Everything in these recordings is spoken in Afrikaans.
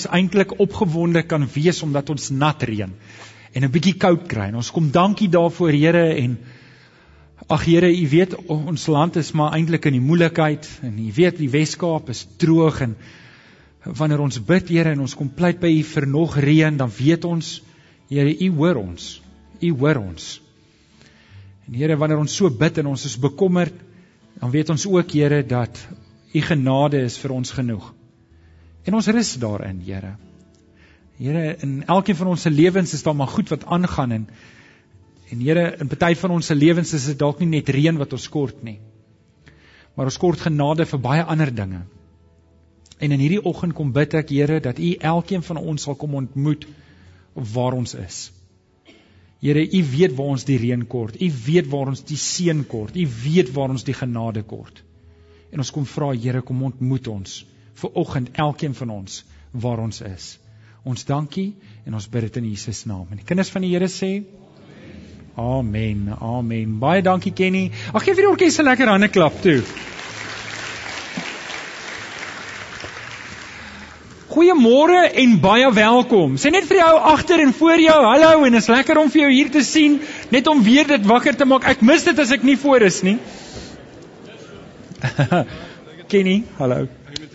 ons eintlik opgewonde kan wees omdat ons nat reën en 'n bietjie koud kry. En ons kom dankie daarvoor Here en ag Here, U weet ons land is maar eintlik in die moeilikheid en U weet die Weskaap is droog en wanneer ons bid Here en ons kom pleit by U vir nog reën, dan weet ons Here, U hoor ons. U hoor ons. En Here, wanneer ons so bid en ons is bekommerd, dan weet ons ook Here dat U genade is vir ons genoeg. En ons rus daarin, Here. Here, in elkeen van ons se lewens is daar maar goed wat aangaan en en Here, in party van ons se lewens is dit dalk nie net reën wat ons kort nie. Maar ons kort genade vir baie ander dinge. En in hierdie oggend kom bid ek, Here, dat U elkeen van ons sal kom ontmoet waar ons is. Here, U weet waar ons die reën kort. U weet waar ons die seën kort. U weet waar ons die genade kort. En ons kom vra, Here, kom ontmoet ons vir oggend elkeen van ons waar ons is. Ons dankie en ons bid dit in Jesus naam. En die kinders van die Here sê Amen. Amen. Baie dankie Kenny. Ag gee vir die orkes 'n lekker hande klap toe. Goeiemôre en baie welkom. Sê net vir jou agter en voor jou, hallo en is lekker om vir jou hier te sien, net om weer dit wakker te maak. Ek mis dit as ek nie voor is nie. Kenny, hallo.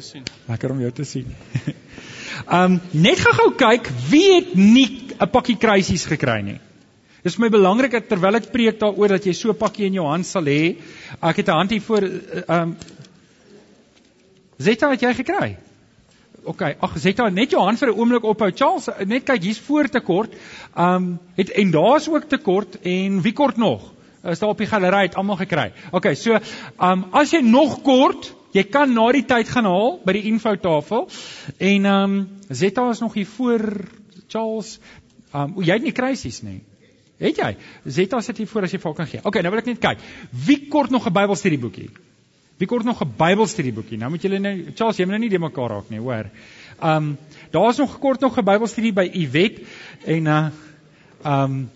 Sien. Lekker om jou te sien. um net gou-gou kyk, wie het nie 'n pakkie kruisies gekry nie? Dis vir my belangrik dat terwyl ek preek daaroor dat jy so 'n pakkie in jou hand sal hê. Ek het 'n hand hier voor um Zeta het jy gekry? OK, ag Zeta, net jou hand vir 'n oomblik ophou. Charles, net kyk, hier's voor te kort. Um het en daar's ook te kort en wie kort nog? Is daar op die galery het almal gekry. OK, so um as jy nog kort, jy kan na die tyd gaan haal by die infotafel. En um Zeta is nog hier voor Charles. Um jy het nie kruisies nie. Het jy? Zeta sit hier voor as jy vir kan gee. OK, nou wil ek net kyk. Wie kort nog 'n Bybelstudieboekie? Wie kort nog 'n Bybelstudieboekie? Nou moet julle nou Charles, jy moet nou nie de mekaar raak nie, hoor. Um daar's nog kort nog 'n Bybelstudie by Iwet en uh um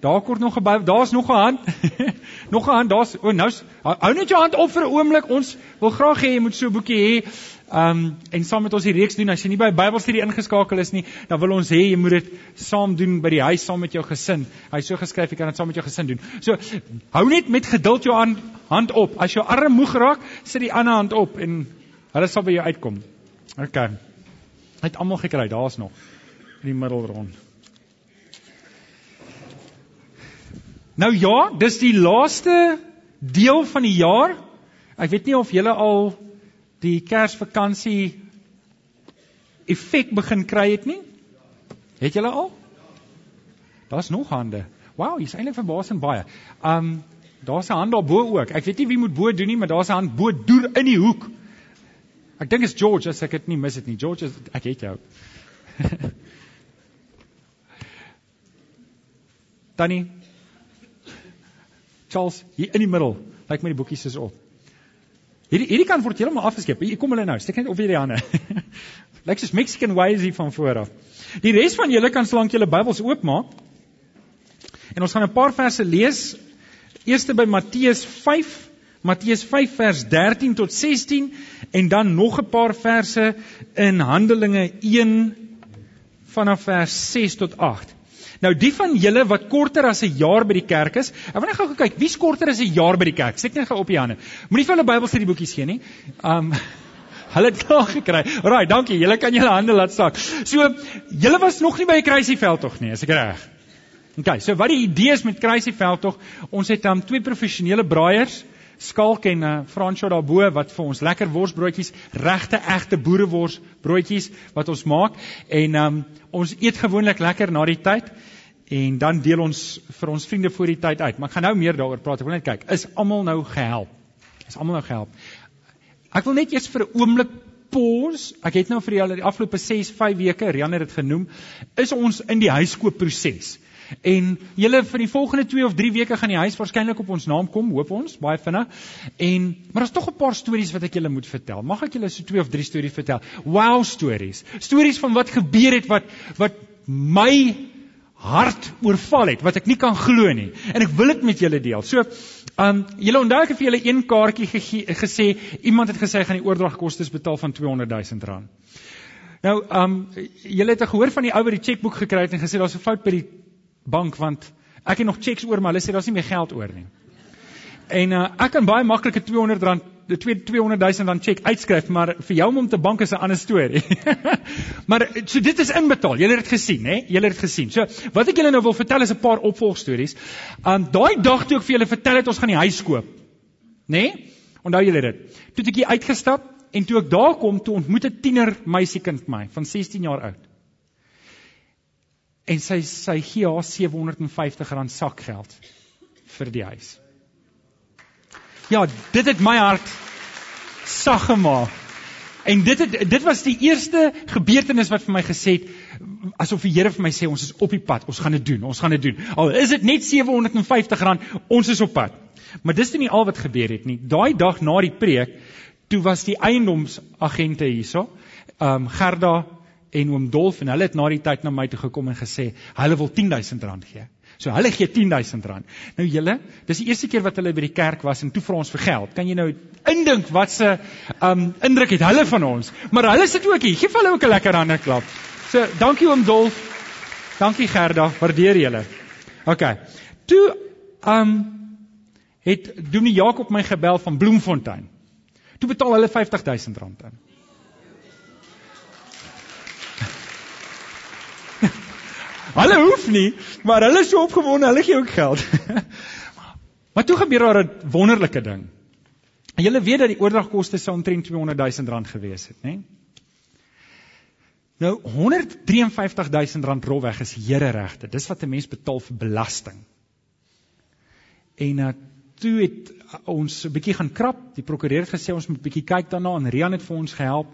daar kort nog 'n daar's nog 'n hand. nog 'n hand, daar's o, oh, nou hou net jou hand op vir 'n oomblik. Ons wil graag hê jy moet so 'n boekie hê. Um en saam met ons die reeks doen. As jy nie by Bybelstudie ingeskakel is nie, dan wil ons hê jy moet dit saam doen by die huis saam met jou gesin. Hy's so geskryf jy kan dit saam met jou gesin doen. So hou net met geduld jou hand hand op. As jou arm moeg raak, sit die ander hand op en hulle sal by jou uitkom. OK. Het almal gekry, daar's nog in die middel rond. Nou ja, dis die laaste deel van die jaar. Ek weet nie of julle al die Kersvakansie effek begin kry het nie? Het julle al? Daar's nog hande. Wow, jy's eintlik verbaasend baie. Um daar's 'n hand daar bo ook. Ek weet nie wie moet bo doen nie, maar daar's 'n hand bo deur in die hoek. Ek dink is George as ek dit nie mis dit nie. George, is, ek het jou. Tannie Charles hier in die middel. Lyk my die boekies is op. Hierdie hierdie kant word heeltemal afgeskep. Hier kom hulle nou. Steek net op hierdie hande. Lyk soos Mexican ways hier van voor af. Die res van julle kan slank julle Bybels oopmaak. En ons gaan 'n paar verse lees. Eerste by Matteus 5, Matteus 5 vers 13 tot 16 en dan nog 'n paar verse in Handelinge 1 vanaf vers 6 tot 8. Nou die van julle wat korter as 'n jaar by die kerk is, ek wil net gou kyk, wie's korter as 'n jaar by die kerk? Steek net gou op die hande. Moenie vir hulle Bybelstudieboekies gee nie. Um hulle het klaar gekry. Alraai, dankie. Julle kan julle hande laat sak. So, julle was nog nie by die Kruisieveld tog nie, is ek reg? OK, so wat die idee is met Kruisieveld tog, ons het dan um, twee professionele braaiers Skalk en uh, Fransjo daarbo wat vir ons lekker worsbroodjies, regte egte boerewors broodjies wat ons maak en um, ons eet gewoonlik lekker na die tyd en dan deel ons vir ons vriende voor die tyd uit. Maar ek gaan nou meer daaroor praat. Ek wil net kyk, is almal nou gehelp? Is almal nou gehelp? Ek wil net eers vir 'n oomblik pause. Ek het nou vir julle die afgelope 6, 5 weke, Rian het dit genoem, is ons in die huiskoop proses. En julle vir die volgende 2 of 3 weke gaan die huis waarskynlik op ons naam kom, hoop ons, baie vinnig. En maar daar's tog 'n paar stories wat ek julle moet vertel. Mag ek julle so 2 of 3 stories vertel? Wow stories. Stories van wat gebeur het wat wat my hart oorval het, wat ek nie kan glo nie. En ek wil dit met julle deel. So, um julle onthou ek het vir julle een kaartjie gesê, iemand het gesê hy gaan die oordragkoste betaal van 200 000 rand. Nou, ehm um, julle het gehoor van die ou wat die chequeboek gekry het en gesê daar's 'n fout by die bank want ek het nog checks oor maar hulle sê daar's nie meer geld oor nie. En uh, ek kan baie maklik 'n 200 rand 200 000 rand cheque uitskryf, maar vir jou om om te bank is 'n ander storie. maar so dit is inbetaal. Julle het dit gesien, hè? Julle het dit gesien. So wat ek julle nou wil vertel is 'n paar opvolgstories. Um daai dag toe ek vir julle vertel het ons gaan die huis koop. Né? Nee? Onthou julle dit? Toe ek hier uitgestap en toe ek daar kom, toe ontmoet 'n tiener meisiekind my van 16 jaar oud. En sy sy gee haar 750 rand sakgeld vir die huis. Ja, dit het my hart sag gemaak. En dit het dit was die eerste gebeurtenis wat vir my gesê het asof die Here vir my sê ons is op die pad, ons gaan dit doen, ons gaan dit doen. Al is dit net 750 rand, ons is op pad. Maar dis nie al wat gebeur het nie. Daai dag na die preek, toe was die eiendomsagente hierso, ehm um, Gerda en oom Dolf en hulle het na die tyd na my toe gekom en gesê hulle wil 10000 rand gee. So hulle gee 10000 rand. Nou julle, dis die eerste keer wat hulle by die kerk was en toe vra ons vir geld. Kan jy nou indink wat se um indruk het hulle van ons? Maar hulle sit ook hier. Geef hulle ook 'n lekker hande klap. So dankie oom Dolf. Dankie Gerda, waardeer julle. OK. Toe um het Dominee Jakob my gebel van Bloemfontein. Toe betaal hulle 50000 rand Hulle hoef nie, maar hulle is so opgewonde, hulle gee ook geld. maar toe gebeur daar 'n wonderlike ding. Julle weet dat die oordragkoste sou omtrent 200 000 rand gewees het, né? Nou 153 000 rand rolweg is hereregte. Dis wat 'n mens betaal vir belasting. En uh, toe het ons 'n bietjie gaan krap. Die prokureur het gesê ons moet bietjie kyk daarna en Rian het vir ons gehelp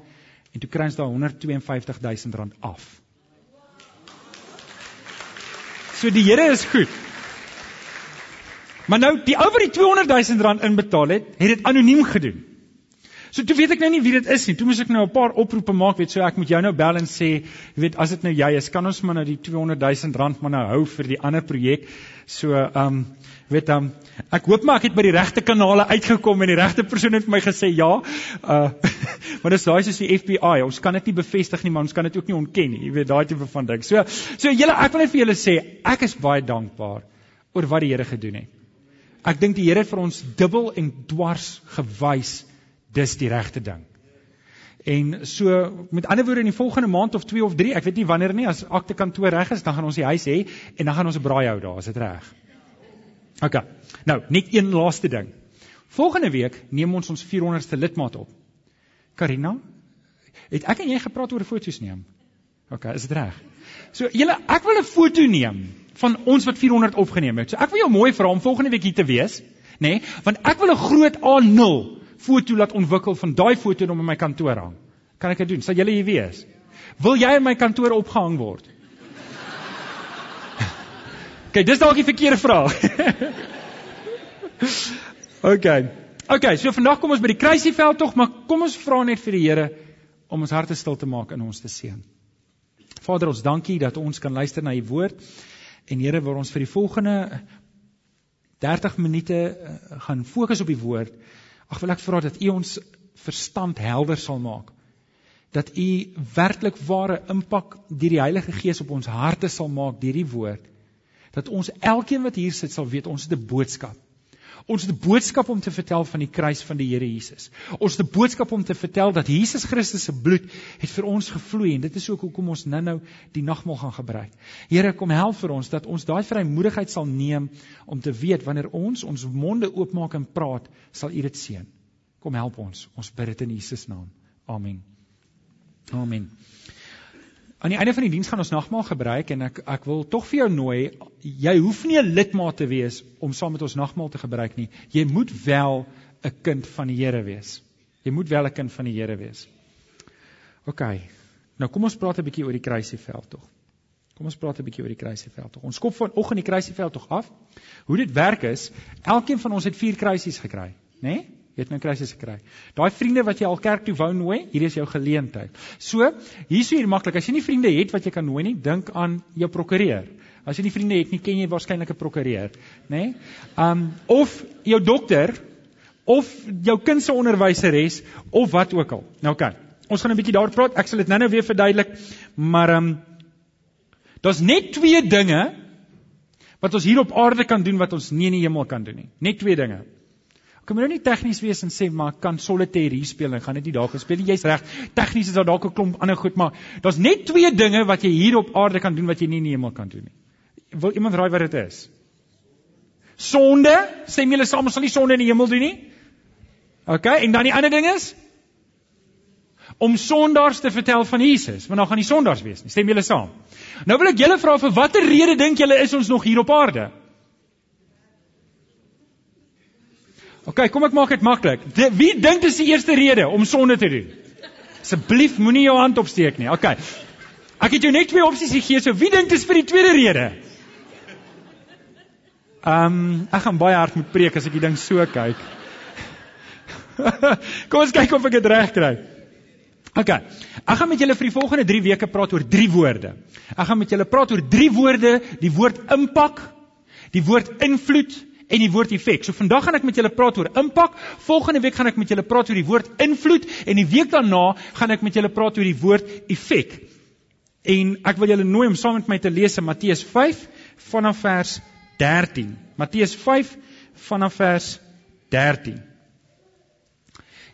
en toe kry ons daai 152 000 rand af. So die Here is goed. Maar nou die ou wat die 200 000 rand inbetaal het, het dit anoniem gedoen. So toe weet ek nou nie wie dit is nie. Toe moes ek nou 'n paar oproepe maak, weet so ek moet jou nou bel en sê, jy weet as dit nou jy is, kan ons maar nou die 200 000 rand maar nou hou vir die ander projek. So ehm um, weet dan um, ek hoop maar ek het by die regte kanale uitgekom en die regte persoon het vir my gesê ja. Uh maar dis daai soos die FBI, ons kan dit nie bevestig nie, maar ons kan dit ook nie ontken nie. Jy weet daai tipe van ding. So so julle ek wil net vir julle sê, ek is baie dankbaar oor wat die Here gedoen het. Ek dink die Here het vir ons dubbel en dwars gewys dis die regte ding. En so met ander woorde in die volgende maand of 2 of 3, ek weet nie wanneer nie, as akte kantoor reg is, dan gaan ons die huis hê en dan gaan ons 'n braai hou daar, is dit reg? OK. Nou, net een laaste ding. Volgende week neem ons ons 400ste lidmaat op. Karina, het ek en jy gepraat oor foto's neem? OK, is dit reg? So, julle, ek wil 'n foto neem van ons wat 400 opgeneem het. So ek wil jou mooi vra om volgende week hier te wees, nê? Nee, want ek wil 'n groot A0 foto laat ontwikkel van daai foto om in my kantoor hang. Kan ek dit doen? Sal julle hier wees? Wil jy in my kantoor opgehang word? OK, dis dalk die verkeerde vraag. OK. OK, so vandag kom ons by die kruisieveld tog, maar kom ons vra net vir die Here om ons harte stil te maak en ons te seën. Vader, ons dankie dat ons kan luister na u woord. En Here, waar ons vir die volgende 30 minute eh, gaan fokus op die woord. Ag wil ek vra dat u ons verstand helder sal maak. Dat u werklik ware impak deur die Heilige Gees op ons harte sal maak deur die woord dat ons elkeen wat hier sit sal weet ons het 'n boodskap. Ons het 'n boodskap om te vertel van die kruis van die Here Jesus. Ons het 'n boodskap om te vertel dat Jesus Christus se bloed het vir ons gevloei en dit is ook hoekom ons nou-nou die nagmaal gaan gebruik. Here, kom help vir ons dat ons daai vrymoedigheid sal neem om te weet wanneer ons ons monde oopmaak en praat, sal U dit seën. Kom help ons. Ons bid dit in Jesus naam. Amen. Amen. Aan die einde van die diens gaan ons nagmaal gebruik en ek ek wil tog vir jou nooi, jy hoef nie 'n lidmaat te wees om saam met ons nagmaal te gebruik nie. Jy moet wel 'n kind van die Here wees. Jy moet wel 'n kind van die Here wees. OK. Nou kom ons praat 'n bietjie oor die kruisieveld tog. Kom ons praat 'n bietjie oor die kruisieveld tog. Ons kop vanoggend die kruisieveld tog af. Hoe dit werk is, elkeen van ons het 4 kruisies gekry, né? Nee? Jy het nou krisis gekry. Daai vriende wat jy al kerk toe wou nooi, hier is jou geleentheid. So, hier is hier maklik. As jy nie vriende het wat jy kan nooi nie, dink aan jou prokureur. As jy nie vriende het nie, ken jy waarskynlik 'n prokureur, né? Nee? Um of jou dokter of jou kind se onderwyseres of wat ook al. Nou oké. Okay. Ons gaan 'n bietjie daaroor praat. Ek sal dit nou-nou weer verduidelik. Maar um, daar's net twee dinge wat ons hier op aarde kan doen wat ons nie in die hemel kan doen nie. Net twee dinge. Ek kan nou nie tegnies wees en sê maar kan solitaire hier speel en gaan dit nie daar gespeel nie. Jy's reg. Tegnies is daar dalk 'n klomp ander goed, maar daar's net twee dinge wat jy hier op aarde kan doen wat jy nie in die hemel kan doen nie. Wil iemand raai wat dit is? Sonde, stem julle saam, ons sal nie sonde in die hemel doen nie. OK, en dan die ander ding is om sondaars te vertel van Jesus, want dan gaan die sondaars wees nie. Stem julle saam? Nou wil ek julle vra vir watter rede dink julle is ons nog hier op aarde? OK, kom ek maak dit maklik. Wie dink dis die eerste rede om sonde te doen? Asseblief moenie jou hand opsteek nie. OK. Ek het jou net twee opsies gegee, so wie dink dis vir die tweede rede? Ehm, um, ek gaan baie hard moet preek as ek die ding so kyk. kom ons kyk of ek dit reg kry. OK. Ek gaan met julle vir die volgende 3 weke praat oor drie woorde. Ek gaan met julle praat oor drie woorde, die woord impak, die woord invloed en die woord effek. So vandag gaan ek met julle praat oor impak, volgende week gaan ek met julle praat oor die woord invloed en die week daarna gaan ek met julle praat oor die woord effek. En ek wil julle nooi om saam met my te lees in Matteus 5 vanaf vers 13. Matteus 5 vanaf vers 13.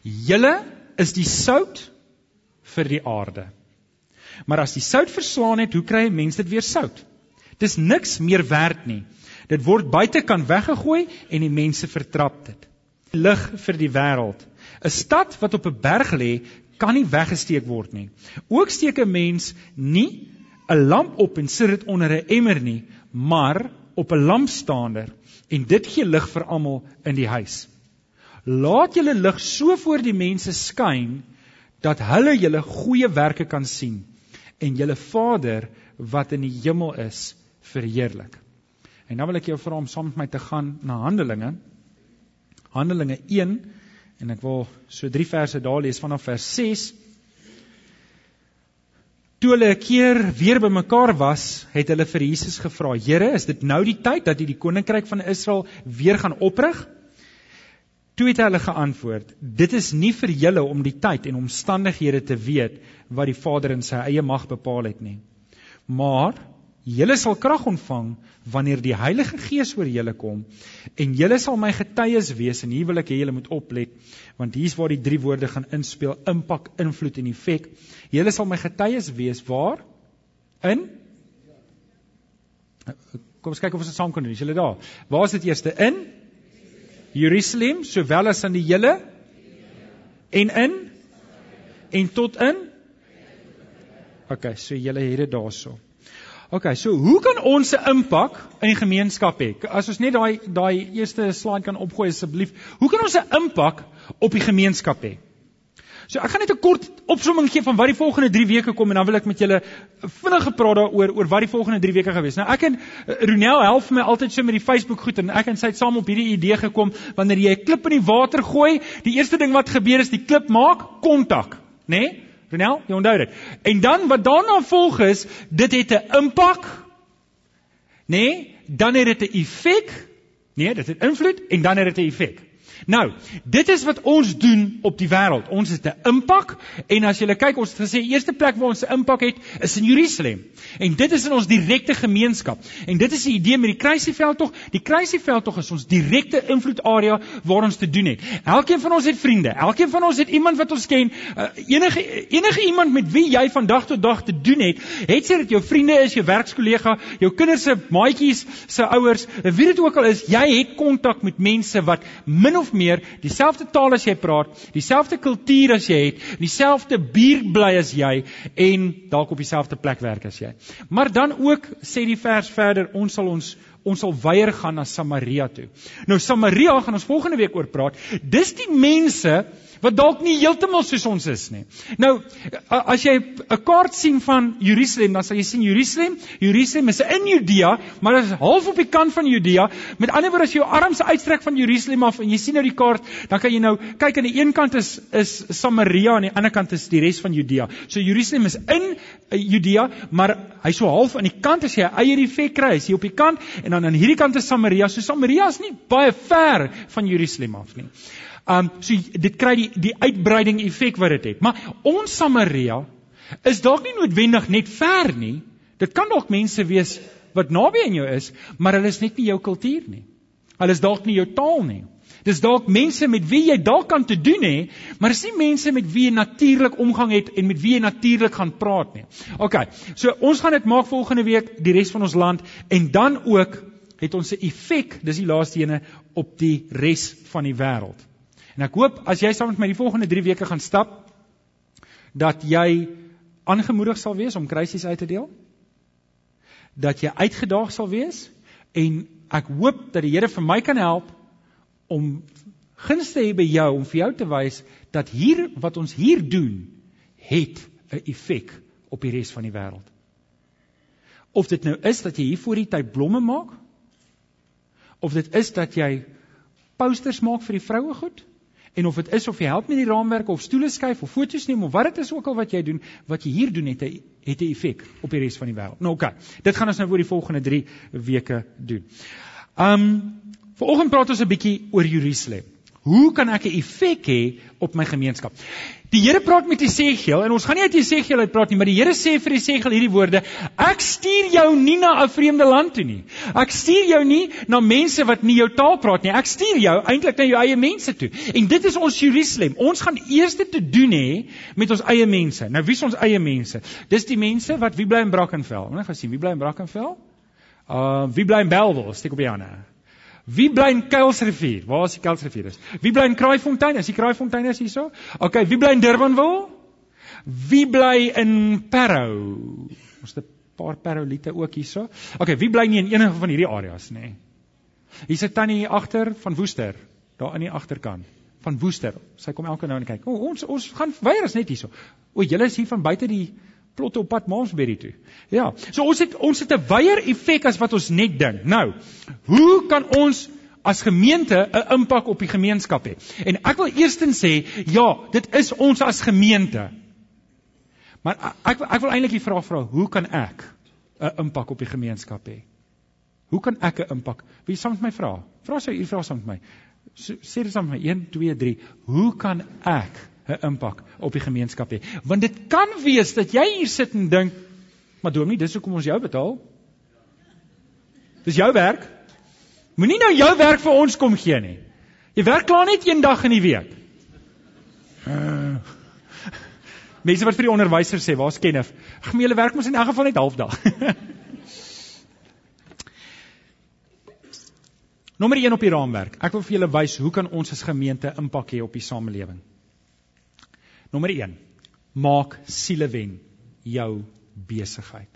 Julle is die sout vir die aarde. Maar as die sout verslaan het, hoe kry 'n mens dit weer sout? Dis niks meer werd nie Dit word buitekant weggegooi en die mense vertrap dit. Lig vir die wêreld. 'n Stad wat op 'n berg lê, kan nie weggesteek word nie. Ook steek 'n mens nie 'n lamp op en sit dit onder 'n emmer nie, maar op 'n lampstander en dit gee lig vir almal in die huis. Laat julle lig so voor die mense skyn dat hulle julle goeie werke kan sien en julle Vader wat in die hemel is verheerlik. En nou wil ek jou vra om saam met my te gaan na Handelinge. Handelinge 1 en ek wil so drie verse daar lees vanaf vers 6. Toe hulle 'n keer weer bymekaar was, het hulle vir Jesus gevra: "Here, is dit nou die tyd dat U die koninkryk van Israel weer gaan oprig?" Toe het hulle geantwoord: "Dit is nie vir julle om die tyd en omstandighede te weet wat die Vader in sy eie mag bepaal het nie. Maar Julle sal krag ontvang wanneer die Heilige Gees oor julle kom en julle sal my getuies wees en hier wil ek hê julle moet oplet want hier's waar die drie woorde gaan inspel impak, invloed en effek. Julle sal my getuies wees waar in Kom ons kyk of ons dit saam kan doen. Is julle daar? Waar is dit eerste in Jerusalem sowel as aan die hele en in en tot in OK, so julle het dit daarso. OK, so hoe kan ons 'n impak in die gemeenskap hê? As ons net daai daai eerste slide kan opgooi asseblief. Hoe kan ons 'n impak op die gemeenskap hê? So ek gaan net 'n kort opsomming gee van wat die volgende 3 weke kom en dan wil ek met julle vinnig gepraat daaroor oor wat die volgende 3 weke gaan wees. Nou ek en eh, Ronel help my altyd so met die Facebook goed en ek en sy het saam op hierdie idee gekom wanneer jy 'n klip in die water gooi, die eerste ding wat gebeur is die klip maak kontak, né? Nee? Renel, jy onthou dit. En dan wat daarna volg is, dit het 'n impak. Nee, dan het dit 'n effek. Nee, dit het invloed en dan het dit 'n effek. Nou, dit is wat ons doen op die wêreld. Ons het 'n impak en as jy kyk, ons het gesê eerste plek waar ons 'n impak het is in Jerusalem. En dit is in ons direkte gemeenskap. En dit is die idee met die kruisieveld tog. Die kruisieveld tog is ons direkte invloedarea waar ons te doen het. Elkeen van ons het vriende. Elkeen van ons het iemand wat ons ken. Uh, enige enige iemand met wie jy van dag tot dag te doen het, het sy dit jou vriende is, jou werkskollega, jou kinders se maatjies se ouers, wie dit ook al is, jy het kontak met mense wat min of meer dieselfde taal as jy praat, dieselfde kultuur as jy het, dieselfde buurt bly as jy en dalk op dieselfde plek werk as jy. Maar dan ook sê die vers verder, ons sal ons ons sal weier gaan na Samaria toe. Nou Samaria gaan ons volgende week oor praat. Dis die mense wat dalk nie heeltemal soos ons is nie. Nou as jy 'n kaart sien van Jerusalem, dan sal jy sien Jerusalem, Jerusalem is in Judea, maar dit is half op die kant van Judea. Met ander woorde as jy jou arms uitstrek van Jerusalem af en jy sien nou die kaart, dan kan jy nou kyk aan die een kant is is Samaria en aan die ander kant is die res van Judea. So Jerusalem is in uh, Judea, maar hy's so half aan die kant as jy eie die vet kry, is hy op die kant en dan aan hierdie kant is Samaria. So Samaria is nie baie ver van Jerusalem af nie. Um so dit kry die die uitbreiding effek wat dit het. Maar ons Samaria is dalk nie noodwendig net ver nie. Dit kan dalk mense wees wat naby aan jou is, maar hulle is net nie jou kultuur nie. Hulle is dalk nie jou taal nie. Dis dalk mense met wie jy dalk kan te doen hê, maar dis nie mense met wie jy natuurlik omgang het en met wie jy natuurlik gaan praat nie. OK. So ons gaan dit maak volgende week die res van ons land en dan ook het ons 'n effek, dis die laaste ene op die res van die wêreld. En ek hoop as jy saam met my die volgende 3 weke gaan stap dat jy aangemoedig sal wees om krisis uit te deel. Dat jy uitgedaag sal wees en ek hoop dat die Here vir my kan help om gunste hê by jou om vir jou te wys dat hier wat ons hier doen het 'n effek op die res van die wêreld. Of dit nou is dat jy hier voor die tyd blomme maak of dit is dat jy posters maak vir die vroue goed en of dit is of jy help met die raamwerke of stoele skuif of foto's neem of wat dit is ook al wat jy doen wat jy hier doen het 'n het 'n effek op die res van die wêreld. Nou oké. Okay. Dit gaan ons nou oor die volgende 3 weke doen. Um Vanoggend praat ons 'n bietjie oor Jerusalem. Hoe kan ek 'n effek hê op my gemeenskap? Die Here praat met Jesegiel en ons gaan nie uit Jesegiel uit praat nie, maar die Here sê vir Jesegiel hierdie woorde: Ek stuur jou nie na 'n vreemde land toe nie. Ek stuur jou nie na mense wat nie jou taal praat nie. Ek stuur jou eintlik na jou eie mense toe. En dit is ons Jerusalem. Ons gaan eers te doen hê met ons eie mense. Nou wie is ons eie mense? Dis die mense wat wie bly in Brackenfell. Ons gaan sien wie bly in Brackenfell. Uh wie bly in Bellville? Steek op die hande. Wie bly in Kuilsrivier? Waar is die Kuilsrivier is? Wie bly in Kraaifontein? Is die Kraaifontein is hierso? OK, wie bly in Durbanville? Wie bly in Parow? Ons het 'n paar Parolite ook hierso. OK, wie bly nie in enige van hierdie areas nie? Hier sit tannie hier agter van Woester, daar aan die agterkant van Woester. Sy kom elke nou en kyk. O, ons ons gaan weier is net hierso. O, julle is hier van buite die plotte op pad Maasberry toe. Ja, so ons het ons het 'n weier effek as wat ons net dink. Nou, hoe kan ons as gemeente 'n impak op die gemeenskap hê? En ek wil eerstens sê, ja, dit is ons as gemeente. Maar ek ek wil eintlik die vraag vra, hoe kan ek 'n impak op die gemeenskap hê? Hoe kan ek 'n impak? Wie saam met my vra? Vra sou u vra saam met my. So, sê dit saam met my 1 2 3. Hoe kan ek 'n impak op die gemeenskap hê. Want dit kan wees dat jy hier sit en dink, maar Dominee, dis hoekom ons jou betaal. Dis jou werk. Moenie nou jou werk vir ons kom gee nie. Jy werk klaar net een dag in die week. Uh, mense wat vir die onderwyser sê, waar's Kenneth? Ag, my hele werk moet in elk geval net halfdag. Nommer 1 op die raamwerk. Ek wil vir julle wys hoe kan ons as gemeente impak hê op die samelewing. Nommer 1. Maak sielewen jou besigheid.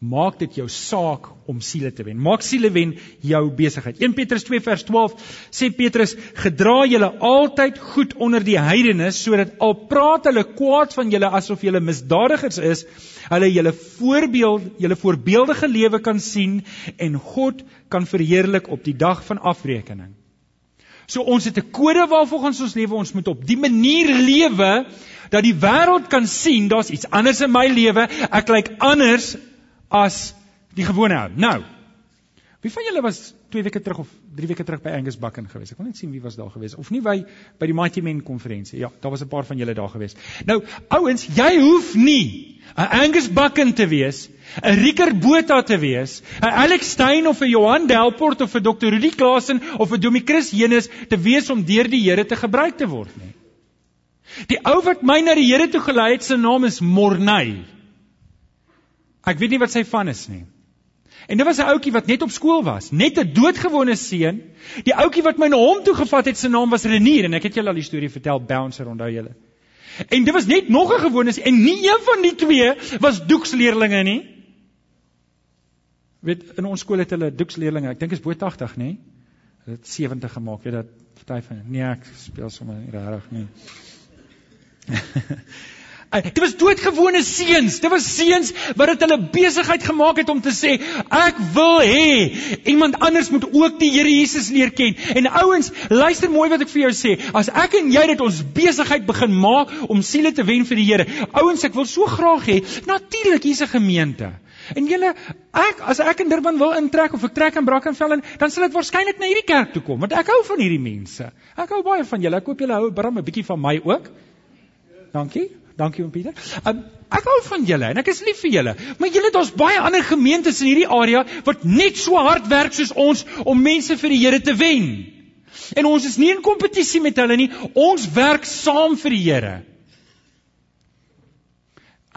Maak dit jou saak om siele te wen. Maak siele wen jou besigheid. 1 Petrus 2 vers 12 sê Petrus: "Gedra julle altyd goed onder die heidenes sodat al praat hulle kwaad van julle asof julle misdadigers is, hulle julle voorbeeld, julle voorbeeldige lewe kan sien en God kan verheerlik op die dag van afrekening." So ons het 'n kode waarvolgens ons lewe, ons moet op die manier lewe dat die wêreld kan sien daar's iets anders in my lewe. Ek lyk anders as die gewone ou. Nou. Wie van julle was 2 weke terug of 3 weke terug by Angus Bucken gewees? Ek wil net sien wie was daar gewees of nie by by die Mighty Men konferensie. Ja, daar was 'n paar van julle daar gewees. Nou, ouens, jy hoef nie 'n Angus Bucken te wees, 'n Rieker Botha te wees, 'n Alex Stein of 'n Johan Delport of 'n Dr. Rudy Klasen of 'n Domie Chris Jenes te wees om deur die Here te gebruik te word nie. Die ou wat my na die Here toe gelei het, se naam is Morney. Ek weet nie wat sy van is nie. En dit was 'n ouetjie wat net op skool was, net 'n doodgewone seun. Die ouetjie wat my na hom toe gevat het, se naam was Renier en ek het julle al die storie vertel, Bouncer, onthou julle? En dit was net nog 'n gewone en nie een van die twee was doeksleerlinge nie. Weet in ons skool het hulle doeksleerlinge, ek dink is bo 80, nê? Hulle het 70 gemaak, weet dat party van nee, ek speel sommer regtig nie. Dit was doodgewone seuns. Dit was seuns wat dit hulle besigheid gemaak het om te sê, ek wil hê iemand anders moet ook die Here Jesus leer ken. En ouens, luister mooi wat ek vir jou sê. As ek en jy dit ons besigheid begin maak om siele te wen vir die Here. Ouens, ek wil so graag hê, natuurlik hier's 'n gemeente. En julle ek as ek in Durban wil intrek of ek trek in Brackenfell in, dan sal ek waarskynlik na hierdie kerk toe kom want ek hou van hierdie mense. Ek hou baie van julle. Ek hoop julle hou bram 'n bietjie van my ook. Dankie. Dankie oom Pieter. Um, ek hou van julle en ek is lief vir julle. Maar julle daar's baie ander gemeentes in hierdie area wat net so hard werk soos ons om mense vir die Here te wen. En ons is nie in kompetisie met hulle nie. Ons werk saam vir die Here.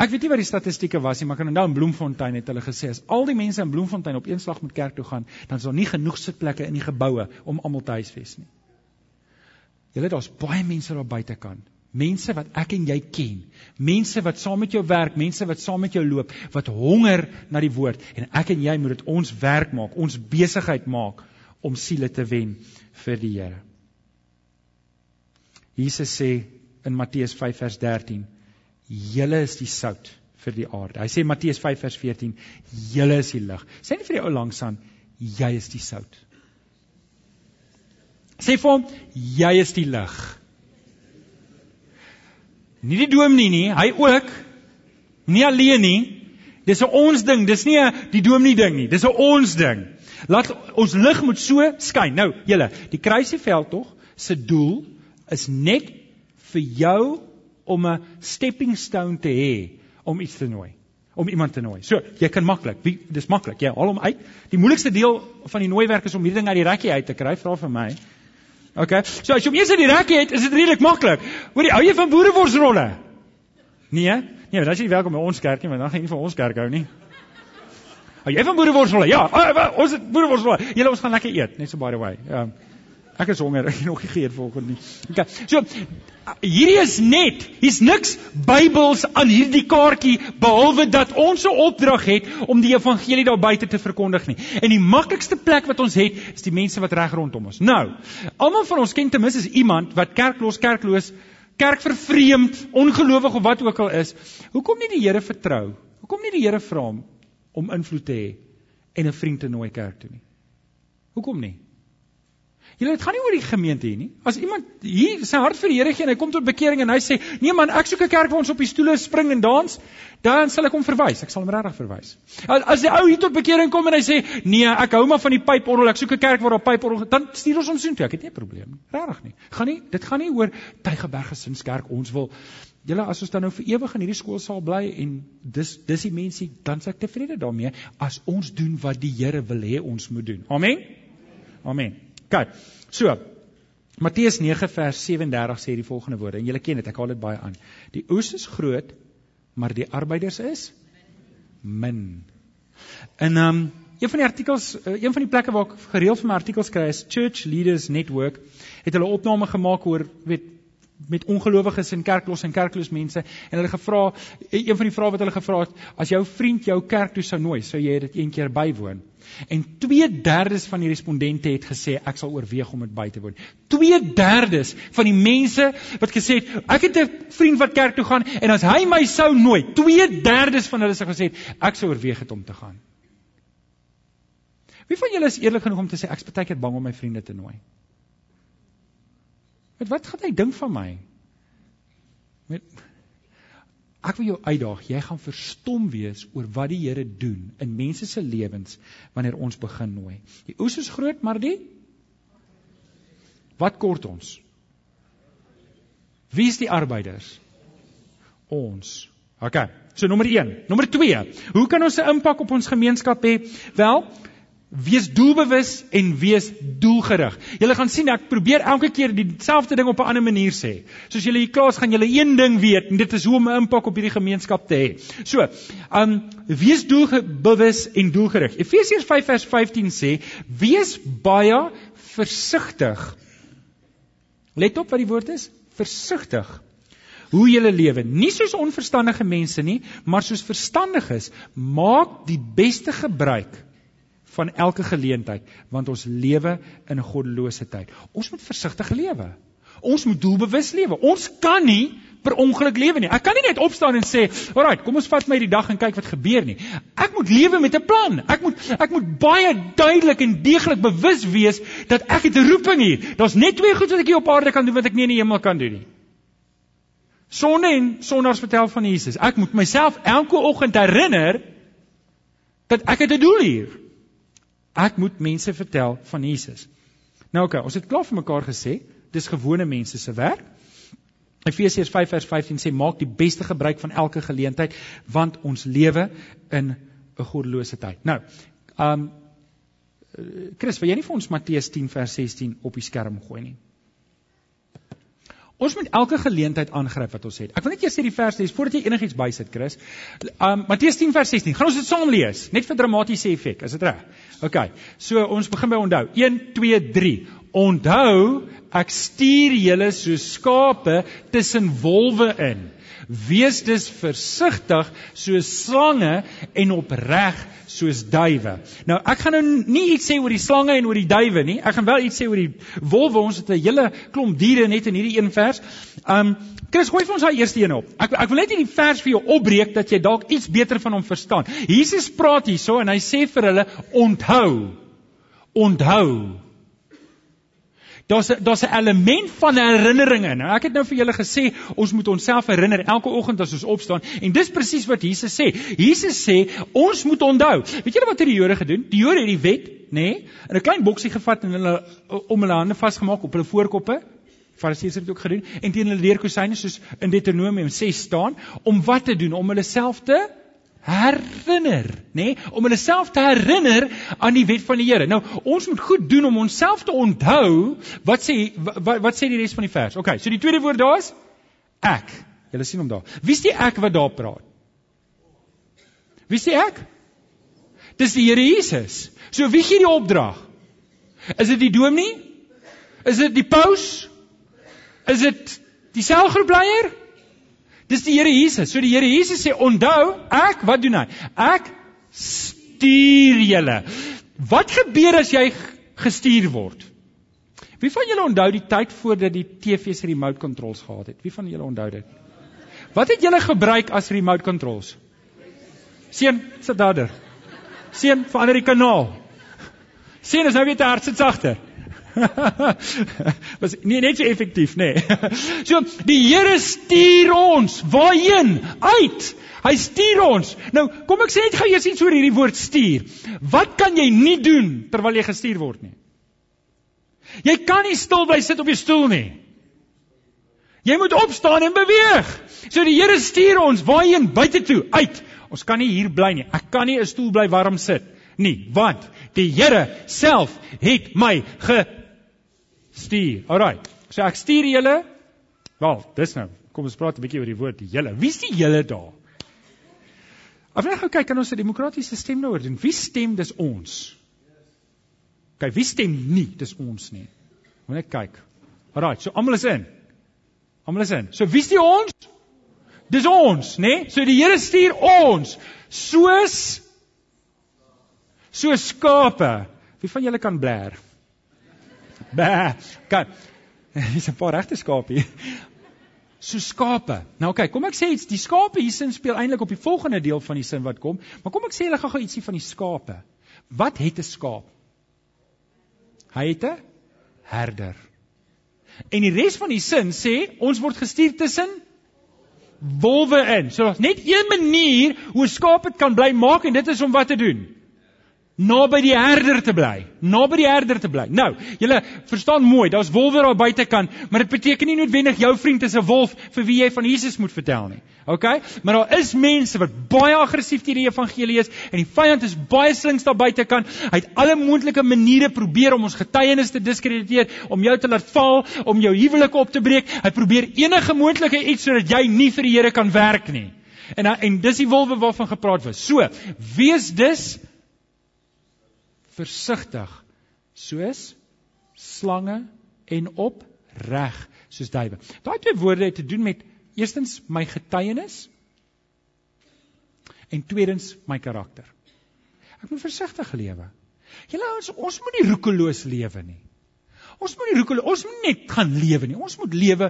Ek weet nie wat die statistieke was nie, maar kan onthou in Bloemfontein het hulle gesê as al die mense in Bloemfontein op een slag met kerk toe gaan, dan is daar nie genoeg sitplekke in die geboue om almal te huisves nie. Julle daar's baie mense daar buite kan. Mense wat ek en jy ken. Mense wat saam met jou werk, mense wat saam met jou loop, wat honger na die woord en ek en jy moet dit ons werk maak, ons besigheid maak om siele te wen vir die Here. Jesus sê in Matteus 5 vers 13 Julle is die sout vir die aarde. Hy sê Matteus 5 vers 14, julle is die lig. Sê nie vir die ou langs aan, jy is die sout. Sê vir hom, jy is die lig. Nie die dominee nie, hy ook. Nie alleen nie. Dis 'n ons ding, dis nie 'n die dominee ding nie. Dis 'n ons ding. Laat ons lig moet so skyn. Nou, julle, die kruisieveld tog se doel is net vir jou om 'n stepping stone te hê om iets te nooi om iemand te nooi. So, jy kan maklik, dis maklik. Jy haal hom uit. Die moeilikste deel van die nooi werk is om hierdie ding uit die rekkie uit te kry, vra vir my. OK. So as jy hom eers uit die rekkie het, is dit redelik maklik. Hoor jy, hou jy van boereworsrolle? Nee, nee, dan is jy welkom by ons kerkie, maar dan gaan jy nie vir ons kerk hou nie. Hou jy van boereworsrolle? Ja, ons het boereworsrolle. Julle ons gaan lekker eet, net so by the way. Ja. Um, Ek is honger, ek het nog nie geëet vanoggend nie. Okay. So hierdie is net, hier's niks Bybels aan hierdie kaartjie behalwe dat ons 'n opdrag het om die evangelie daar buite te verkondig nie. En die maklikste plek wat ons het, is die mense wat reg rondom ons. Nou, almal van ons ken ten minste iemand wat kerkloos, kerkloos, kerkvervreemd, ongelowig of wat ook al is. Hoekom nie die Here vertrou? Hoekom nie die Here vra hom om invloed te hê en 'n vriend te nooi kerk toe nie? Hoekom nie? Julle dit gaan nie oor die gemeente hier nie. As iemand hier sy hart vir die Here gee en hy kom tot bekering en hy sê, "Nee man, ek soek 'n kerk waar ons op die stoele spring en dans," dan sal ek hom verwys. Ek sal hom regtig verwys. As, die ou hier tot bekering kom en hy sê, "Nee, ek hou maar van die pyporgel, ek soek 'n kerk waar daar pyporgel," dan stuur ons hom soontoe. Ek het nie 'n probleem nie. Regtig nie. Gaan nie, dit gaan nie oor Tygerberg Gesinskerk ons wil Julle as ons dan nou vir ewig in hierdie skoolsaal bly en dis dis die mense dan sê ek tevrede daarmee as ons doen wat die Here wil hê ons moet doen. Amen. Amen. OK. So, Matteus 9 vers 37 sê die volgende woorde en julle ken dit, ek haal dit baie aan. Die oes is groot, maar die arbeiders is min. Ehm um, een van die artikels, uh, een van die plekke waar ek gereeld vir my artikels kry is Church Leaders Network het hulle opname gemaak oor weet met ongelowiges en kerklos en kerkloos mense en hulle gevra een van die vrae wat hulle gevra het as jou vriend jou kerk toe sou nooi sou jy dit een keer bywoon? En 2/3 van die respondente het gesê ek sal oorweeg om dit by te woon. 2/3 van die mense wat gesê het ek het 'n vriend wat kerk toe gaan en as hy my sou nooi 2/3 van hulle sê gesê ek sou oorweeg het om te gaan. Wie van julle is eerlik genoeg om te sê ek's baie keer bang om my vriende te nooi Met wat gaan hy dink van my? Met Ek wil jou uitdaag, jy gaan verstom wees oor wat die Here doen in mense se lewens wanneer ons begin nooi. Die oes is groot, maar die Wat kort ons? Wie is die arbeiders? Ons. OK. So nommer 1, nommer 2. Hoe kan ons 'n impak op ons gemeenskap hê? Wel, Wees doelbewus en wees doelgerig. Julle gaan sien ek probeer elke keer dieselfde ding op 'n ander manier sê. Soos julle hier klaas gaan julle een ding weet en dit is hoe om 'n impak op hierdie gemeenskap te hê. So, um wees doelbewus en doelgerig. Efesiërs 5 vers 15 sê: "Wees baie versigtig." Let op wat die woord is, versigtig. Hoe jy lewe, nie soos onverstandige mense nie, maar soos verstandiges, maak die beste gebruik van elke geleentheid want ons lewe in goddelose tyd. Ons moet versigtig lewe. Ons moet doelbewus lewe. Ons kan nie per ongeluk lewe nie. Ek kan nie net opstaan en sê, "Alraai, kom ons vat my die dag en kyk wat gebeur nie." Ek moet lewe met 'n plan. Ek moet ek moet baie duidelik en deeglik bewus wees dat ek het 'n roeping hier. Daar's net twee goed wat ek hier op aarde kan doen wat ek nie in die hemel kan doen nie. Sonde en sondaars vertel van Jesus. Ek moet myself elke oggend herinner dat ek het 'n doel hier. Ek moet mense vertel van Jesus. Nou oké, okay, ons het klaar vir mekaar gesê, dis gewone mense se werk. Efesiërs 5 vers 15 sê maak die beste gebruik van elke geleentheid want ons lewe in 'n goddelose tyd. Nou, um Chris, wil jy nie vir ons Matteus 10 vers 16 op die skerm gooi nie? Ons moet elke geleentheid aangryp wat ons het. Ek wil net eers sê die vers lees voordat jy enigiets bysit, Chris. Um Matteus 10 vers 16. Gaan ons dit saam lees, net vir dramatiese effek. Is dit reg? OK. So ons begin by onthou. 1 2 3. Onthou, ek stuur julle so skape tussen wolwe in. Wees dus versigtig soos slange en opreg soos duwe. Nou, ek gaan nou nie iets sê oor die slange en oor die duwe nie. Ek gaan wel iets sê oor die wolwe. Ons het 'n hele klomp diere net in hierdie een vers. Um Chris, gooi vir ons daai eerste een op. Ek ek wil net hierdie vers vir jou opbreek dat jy dalk iets beter van hom verstaan. Jesus praat hierso en hy sê vir hulle: "Onthou. Onthou Daar's daar's 'n element van herinnering in. Nou ek het nou vir julle gesê ons moet onsself herinner elke oggend as ons opstaan en dis presies wat Jesus sê. Jesus sê ons moet onthou. Weet julle wat het die Jode gedoen? Die Jode het die wet, nê, nee, in 'n klein boksie gevat en hulle om hulle hande vasgemaak op hulle voorkoppe. Fariseërs het dit ook gedoen en teen hulle deurkosyne soos in Deuteronomium 6 staan om wat te doen om hulle self te herinner, nê, nee, om hulle self te herinner aan die wet van die Here. Nou, ons moet goed doen om onsself te onthou wat sê wat, wat sê die res van die vers. OK, so die tweede woord daar is ek. Julle sien hom daar. Wie is die ek wat daar praat? Wie is die ek? Dis die Here Jesus. So wie gee die opdrag? Is dit die dominee? Is dit die paus? Is dit die selgroepleier? Dis die Here Jesus. So die Here Jesus sê onthou, ek wat doen hy? Ek stuur julle. Wat gebeur as jy gestuur word? Wie van julle onthou die tyd voordat die TV's remote controls gehad het? Wie van julle onthou dit? Wat het julle gebruik as remote controls? Seun, sit daarder. Seun, verander die kanaal. Seun, is nou weer te hard sit sagter. was nie net so effektief nê. Nee. so die Here stuur ons waarheen? Uit. Hy stuur ons. Nou, kom ek sê net gou eers iets oor hierdie woord stuur. Wat kan jy nie doen terwyl jy gestuur word nie? Jy kan nie stil bly sit op jou stoel nie. Jy moet opstaan en beweeg. So die Here stuur ons waarheen? Buite toe, uit. Ons kan nie hier bly nie. Ek kan nie 'n stoel bly warm sit nie, want die Here self het my ge stuur. Alraai. So ek stuur julle. Wel, dis nou. Kom ons praat 'n bietjie oor die woord julle. Wie is die julle daar? Af net gou kyk kan ons 'n demokratiese stem nou doen. Wie stem dis ons? Kyk, wie stem nie dis ons nie. Moet net kyk. Alraai, so almal is in. Almal is in. So wie is die ons? Dis ons, né? So die Here stuur ons soos soos skape. Wie van julle kan bler? Ba. Kan. Dis 'n paar regte skape hier. So skape. Nou oké, okay, kom ek sê iets, die skape hier sin speel eintlik op die volgende deel van die sin wat kom, maar kom ek sê hulle gou-gou ietsie van die skape. Wat het 'n skaap? Hy het 'n herder. En die res van die sin sê ons word gestuur tussen wolwe in. So daar's net een manier hoe skaap dit kan bly maak en dit is om wat te doen? Naby die herder te bly, naby die herder te bly. Nou, julle verstaan mooi, daar's wolwe daar buitekant, maar dit beteken nie noodwendig jou vriend is 'n wolf vir wie jy van Jesus moet vertel nie. OK? Maar daar is mense wat baie aggressief teen die evangelie is en die vyand is baie slinks daar buitekant. Hy het alle moontlike maniere probeer om ons getuienis te diskrediteer, om jou te laat val, om jou huwelik op te breek. Hy probeer enige moontlike iets sodat jy nie vir die Here kan werk nie. En en dis die wolwe waarvan gepraat word. So, wees dus versigtig soos slange en opreg soos duwe. Daai twee woorde het te doen met eerstens my getuienis en tweedens my karakter. Ek moet versigtig lewe. Julle ouens, ons moet nie roekeloos lewe nie. Ons moet nie roekel, ons moet net gaan lewe nie. Ons moet lewe.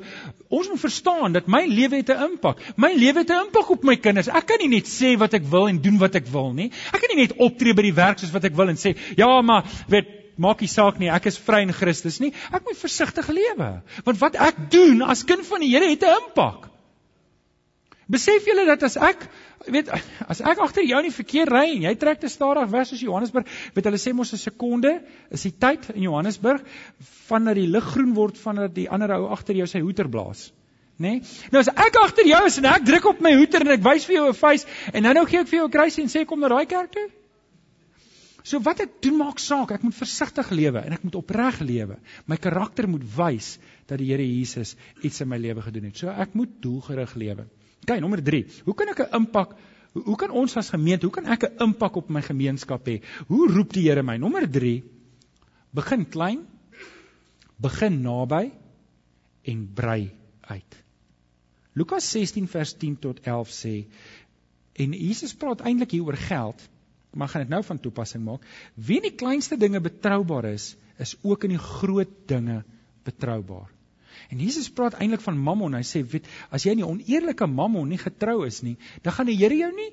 Ons moet verstaan dat my lewe het 'n impak. My lewe het 'n impak op my kinders. Ek kan nie net sê wat ek wil en doen wat ek wil nie. Ek kan nie net optree by die werk soos wat ek wil en sê, "Ja, maar weet, maak nie saak nie. Ek is vry in Christus nie." Ek moet versigtig lewe. Want wat ek doen as kind van die Here het 'n impak. Besef julle dat as ek weet as ek agter jou in die verkeer ry en jy trek te stadig weg soos Johannesburg, weet hulle sê mos 'n sekonde is die tyd in Johannesburg vandat die lig groen word vandat die ander ou agter jou sy hoeter blaas. Né? Nee? Nou as ek agter jou is en ek druk op my hoeter en ek wys vir jou 'n face en nou nou gee ek vir jou 'n kruisie en sê kom na daai kerk toe. So wat ek doen maak saak, ek moet versigtig lewe en ek moet opreg lewe. My karakter moet wys dat die Here Jesus iets in my lewe gedoen het. So ek moet doelgerig lewe. OK, nommer 3. Hoe kan ek 'n impak hoe, kan ons as gemeente, hoe kan ek 'n impak op my gemeenskap hê? Hoe roep die Here my? Nommer 3. Begin klein. Begin naby en brei uit. Lukas 16 vers 10 tot 11 sê en Jesus praat eintlik hier oor geld, maar gaan dit nou van toepassing maak. Wie in die kleinste dinge betroubaar is, is ook in die groot dinge betroubaar. En Jesus praat eintlik van mammon. Hy sê, weet, as jy in die oneerlike mammon nie getrou is nie, dan gaan die Here jou nie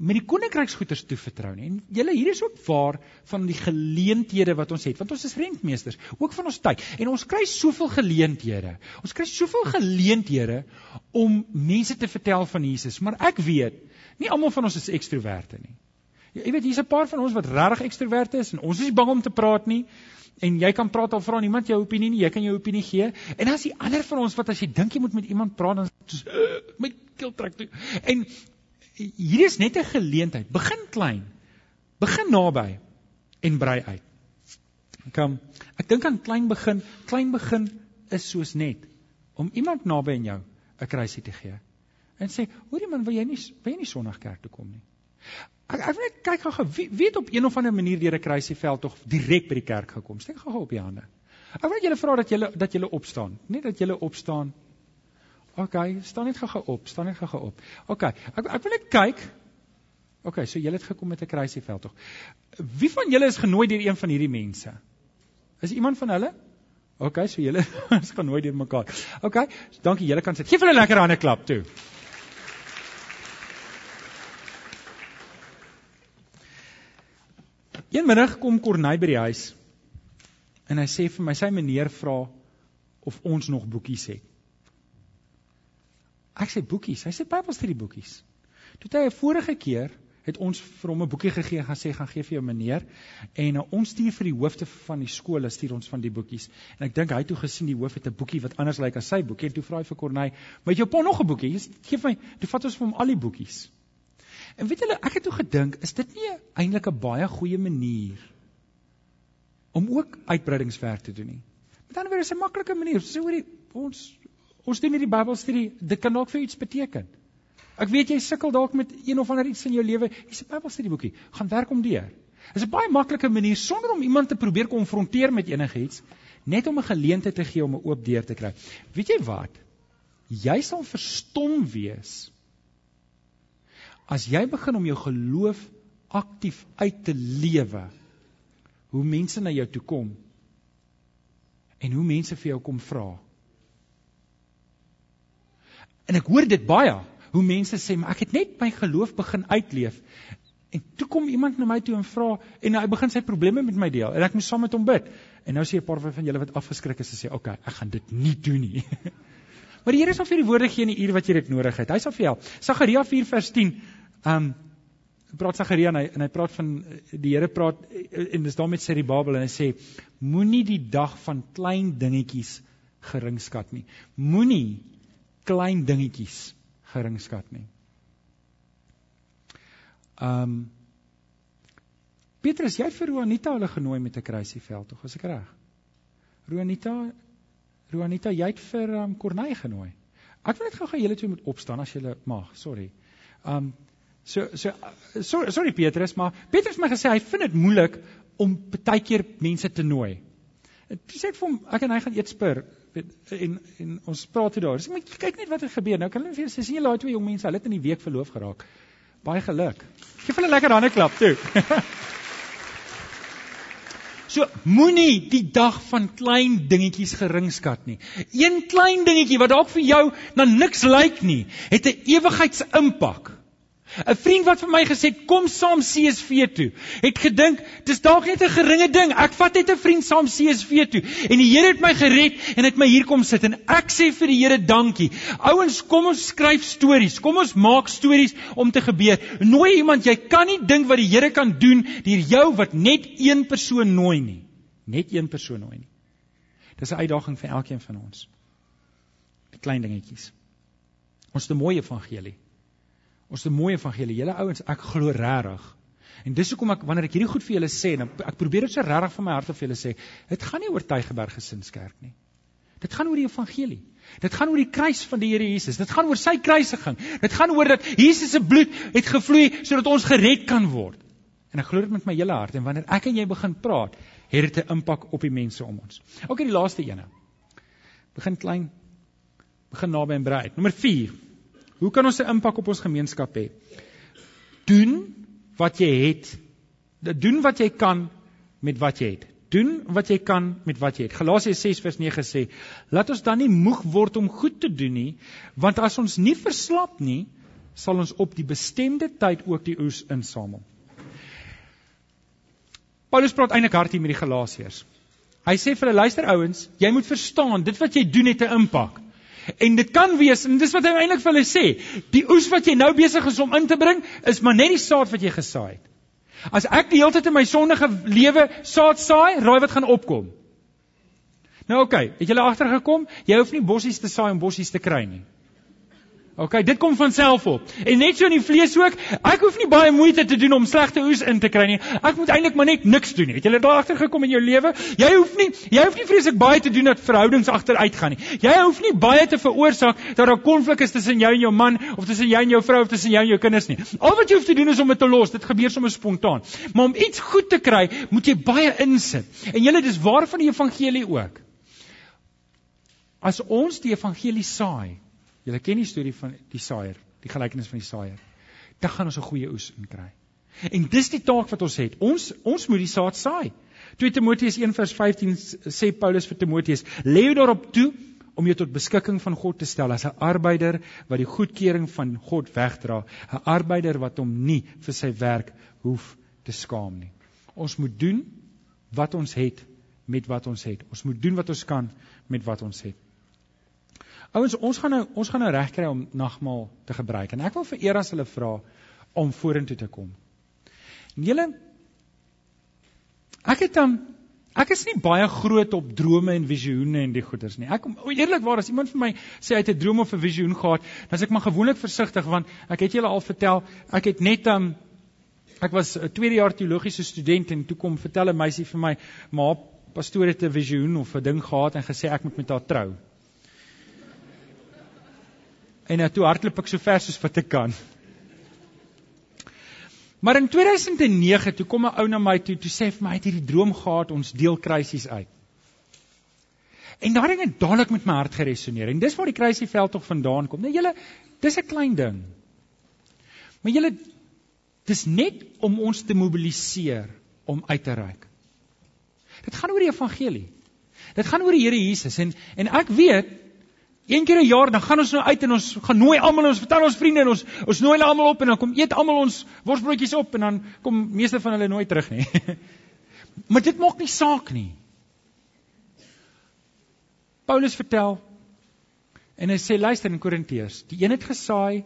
met die koninkryksgoeders toevertrou nie. En julle hier is ook waar van die geleenthede wat ons het, want ons is rentmeesters, ook van ons tyd. En ons kry soveel geleenthede. Ons kry soveel geleenthede om mense te vertel van Jesus, maar ek weet, nie almal van ons is ekstroverte nie. Jy weet, hier's 'n paar van ons wat regtig ekstroverte is en ons is nie bang om te praat nie. En jy kan praat al vra niemand jou opinie nie, jy kan jou opinie gee. En dan is die ander van ons wat as jy dink jy moet met iemand praat dan soos uh, my keel trek toe. En hier is net 'n geleentheid. Begin klein. Begin naby en brei uit. Kom. Ek dink aan klein begin. Klein begin is soos net om iemand naby aan jou 'n kruisie te gee. En sê, "Hoorie man, wil jy nie wil jy nie Sondag kerk toe kom nie?" Ek ek wil net kyk gou wie weet op een of ander manier deur 'n kruisieveld tog direk by die kerk gekom. Steek gou op die hande. Ek wil julle vra dat julle dat julle opstaan. Net dat julle opstaan. OK, staan net gou-gou op, staan net gou-gou op. OK, ek ek wil net kyk. OK, so julle het gekom met 'n kruisieveld tog. Wie van julle is genooi deur een van hierdie mense? Is iemand van hulle? OK, so julle is genooi deur mekaar. OK, so dankie, julle kan sit. Geef hulle 'n lekker hande klap toe. Eenmiddag kom Corneil by die huis en hy sê vir my sy meneer vra of ons nog boekies het. Ek sê boekies. Hy sê Bybelstudie boekies. Toe hy 'n vorige keer het ons vir hom 'n boekie gegee en gaan sê gaan gee vir jou meneer en uh, ons stuur vir die hoofde van die skole stuur ons van die boekies. En ek dink hy het toe gesien die hoof het 'n boekie wat anders lyk as sy boekie en toe vra hy vir Corneil, "Maar jy het jou pa nog 'n boekie? Gee vir my." Toe vat ons vir hom al die boekies. En weet julle, ek het toe gedink, is dit nie eintlik 'n baie goeie manier om ook uitbreidingswerk te doen nie? Met ander woorde, is 'n maklike manier. So oor die ons Ons doen hierdie Bybelstudie, dit kan dalk vir iets beteken. Ek weet jy sukkel dalk met een of ander iets in jou lewe. Hier's 'n Bybelstudie boekie. Gaan werk om deur. Dit is 'n baie maklike manier sonder om iemand te probeer konfronteer met enigiets, net om 'n geleentheid te gee om 'n oop deur te kry. Weet jy wat? Jy sal verstom wees as jy begin om jou geloof aktief uit te lewe. Hoe mense na jou toe kom en hoe mense vir jou kom vra. En ek hoor dit baie, hoe mense sê, maar ek het net my geloof begin uitleef. En toe kom iemand na my toe en vra en hy begin sy probleme met my deel en ek moet saam met hom bid. En nou sê 'n paar van julle wat afgeskrik is en sê, "Oké, okay, ek gaan dit nie doen nie." maar die Here sal vir die woorde gee in die uur wat jy dit nodig het. Hy sal vir jou. Sagaria 4 vers 10. Um praat Sagaria en hy en hy praat van die Here praat en dis daarmee sê die Bybel en hy sê moenie die dag van klein dingetjies geringskat nie. Moenie klein dingetjies geringskat nie. Um Petrus, jy het vir Juanita hulle genooi met 'n kruisieveld tog, as ek reg. Juanita, Juanita, jy het vir um Corneille genooi. Ek wil net gou-gou julle twee moet opstaan as julle mag. Sorry. Um so so sorry, sorry Petrus, maar Petrus het my gesê hy vind dit moeilik om baie keer mense te nooi. Toe sê vir hom, ek en hy gaan eet spur en en ons praat toe daar. Dis moet kyk net wat het gebeur. Nou kan hulle vir sê sien julle daai twee jong mense, hulle het in die week verloof geraak. Baie geluk. Geef hulle lekker hande klap toe. So moenie die dag van klein dingetjies geringskat nie. Een klein dingetjie wat dalk vir jou na niks lyk nie, het 'n ewigheidsimpak. 'n Vriend wat vir my gesê het kom saam CSV toe. Het gedink dis dalk net 'n geringe ding. Ek vat net 'n vriend saam CSV toe en die Here het my gered en het my hier kom sit en ek sê vir die Here dankie. Ouens, kom ons skryf stories. Kom ons maak stories om te gebeur. Nooi iemand, jy kan nie dink wat die Here kan doen deur jou wat net een persoon nooi nie. Net een persoon nooi nie. Dis 'n uitdaging vir elkeen van ons. Die klein dingetjies. Ons het 'n mooi evangelie. Ons het 'n mooi evangelie. Julle ouens, ek glo regtig. En dis hoekom ek wanneer ek hierdie goed vir julle sê, dan ek probeer dit so regtig van my hart af vir julle sê, dit gaan nie oor Tygerberg Gesinskerk nie. Dit gaan oor die evangelie. Dit gaan oor die kruis van die Here Jesus. Dit gaan oor sy kruisiging. Dit gaan oor dat Jesus se bloed het gevloei sodat ons gered kan word. En ek glo dit met my hele hart en wanneer ek en jy begin praat, het dit 'n impak op die mense om ons. OK, die laaste ene. Begin klein. Begin naby en brei. Nommer 4. Hoe kan ons 'n impak op ons gemeenskap hê? Doen wat jy het. Doen wat jy kan met wat jy het. Doen wat jy kan met wat jy het. Galasiërs 6:9 sê: "Laat ons dan nie moeg word om goed te doen nie, want as ons nie verslap nie, sal ons op die bestemde tyd ook die oes insamel." Paulus praat eintlik hard hier met die Galasiërs. Hy sê vir hulle: "Luister ouens, jy moet verstaan, dit wat jy doen het 'n impak." En dit kan wees en dis wat hy eintlik vir hulle sê, die oes wat jy nou besig is om in te bring, is maar net die saad wat jy gesaai het. As ek die hele tyd in my sondige lewe saad saai, raai wat gaan opkom. Nou oké, okay, het julle agtergekom? Jy hoef nie bossies te saai om bossies te kry nie. OK, dit kom van self op. En net so in die vlees ook, ek hoef nie baie moeite te doen om slegte oes in te kry nie. Ek moet eintlik maar net niks doen nie. Het jy daar agter gekom in jou lewe? Jy hoef nie jy hoef nie vreeslik baie te doen dat verhoudings agteruit gaan nie. Jy hoef nie baie te veroorsaak dat daar konflik is tussen jou en jou man of tussen jou en jou vrou of tussen jou en jou kinders nie. Al wat jy hoef te doen is om dit te los. Dit gebeur sommer spontaan. Maar om iets goed te kry, moet jy baie insit. En julle dis waar van die evangelie ook. As ons die evangelie saai, Julle ken die storie van die saaier, die gelykenis van die saaier. Dan gaan ons 'n goeie oes inkry. En dis die taak wat ons het. Ons ons moet die saad saai. 2 Timoteus 1:15 sê Paulus vir Timoteus: "Lê jou daarop toe om jou tot beskikking van God te stel as 'n arbeider wat die goedkeuring van God wegdra, 'n arbeider wat hom nie vir sy werk hoef te skaam nie." Ons moet doen wat ons het met wat ons het. Ons moet doen wat ons kan met wat ons het. Ouens, ons gaan nou ons gaan nou regkry om nagmaal te gebruik en ek wil vir Eras hulle vra om vorentoe te kom. En julle ek het dan ek is nie baie groot op drome en visioene en die goeders nie. Ek eerlikwaar as iemand vir my sê hy het 'n droom of 'n visioen gehad, dan as ek maar gewoonlik versigtig want ek het julle al vertel, ek het net um ek was 'n tweede jaar teologiese student en toe kom vertel 'n meisie vir my, "Ma, pastoor het 'n visioen of 'n ding gehad en gesê ek moet met haar trou." En nou toe hardloop ek so ver soos wat ek kan. Maar in 2009 toe kom 'n ou na my toe, toe sê vir my hy het hierdie droom gehad, ons deel kruisies uit. En daardie ding het dadelik met my hart geresoneer. En dis waar die kruisieveld tog vandaan kom. Nou julle, dis 'n klein ding. Maar julle dis net om ons te mobiliseer om uit te reik. Dit gaan oor die evangelie. Dit gaan oor die Here Jesus en en ek weet Een keer 'n jaar dan gaan ons nou uit en ons gaan nooi almal ons vertel ons vriende en ons ons nooi hulle almal op en dan kom eet almal ons worsbroodjies op en dan kom meeste van hulle nooit terug nie. maar dit maak nie saak nie. Paulus vertel en hy sê luister in Korintiërs, die een het gesaai,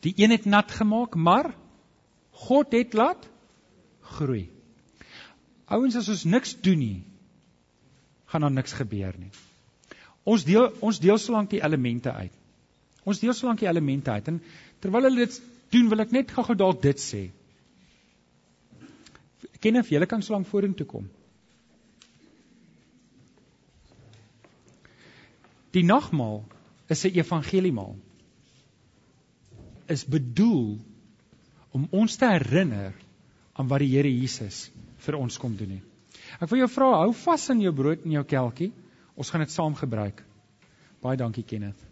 die een het nat gemaak, maar God het laat groei. Ouens as ons niks doen nie, gaan daar niks gebeur nie. Ons deel ons deel solank die elemente uit. Ons deel solank die elemente uit. En terwyl hulle dit doen, wil ek net gou-gou dalk dit sê. Ken of julle kan solank vorentoe kom. Die nagmaal is 'n evangeliemaal. Is bedoel om ons te herinner aan wat die Here Jesus vir ons kom doen het. Ek wil jou vra, hou vas aan jou brood en jou kelkie. Ons gaan dit saam gebruik. Baie dankie Kenneth.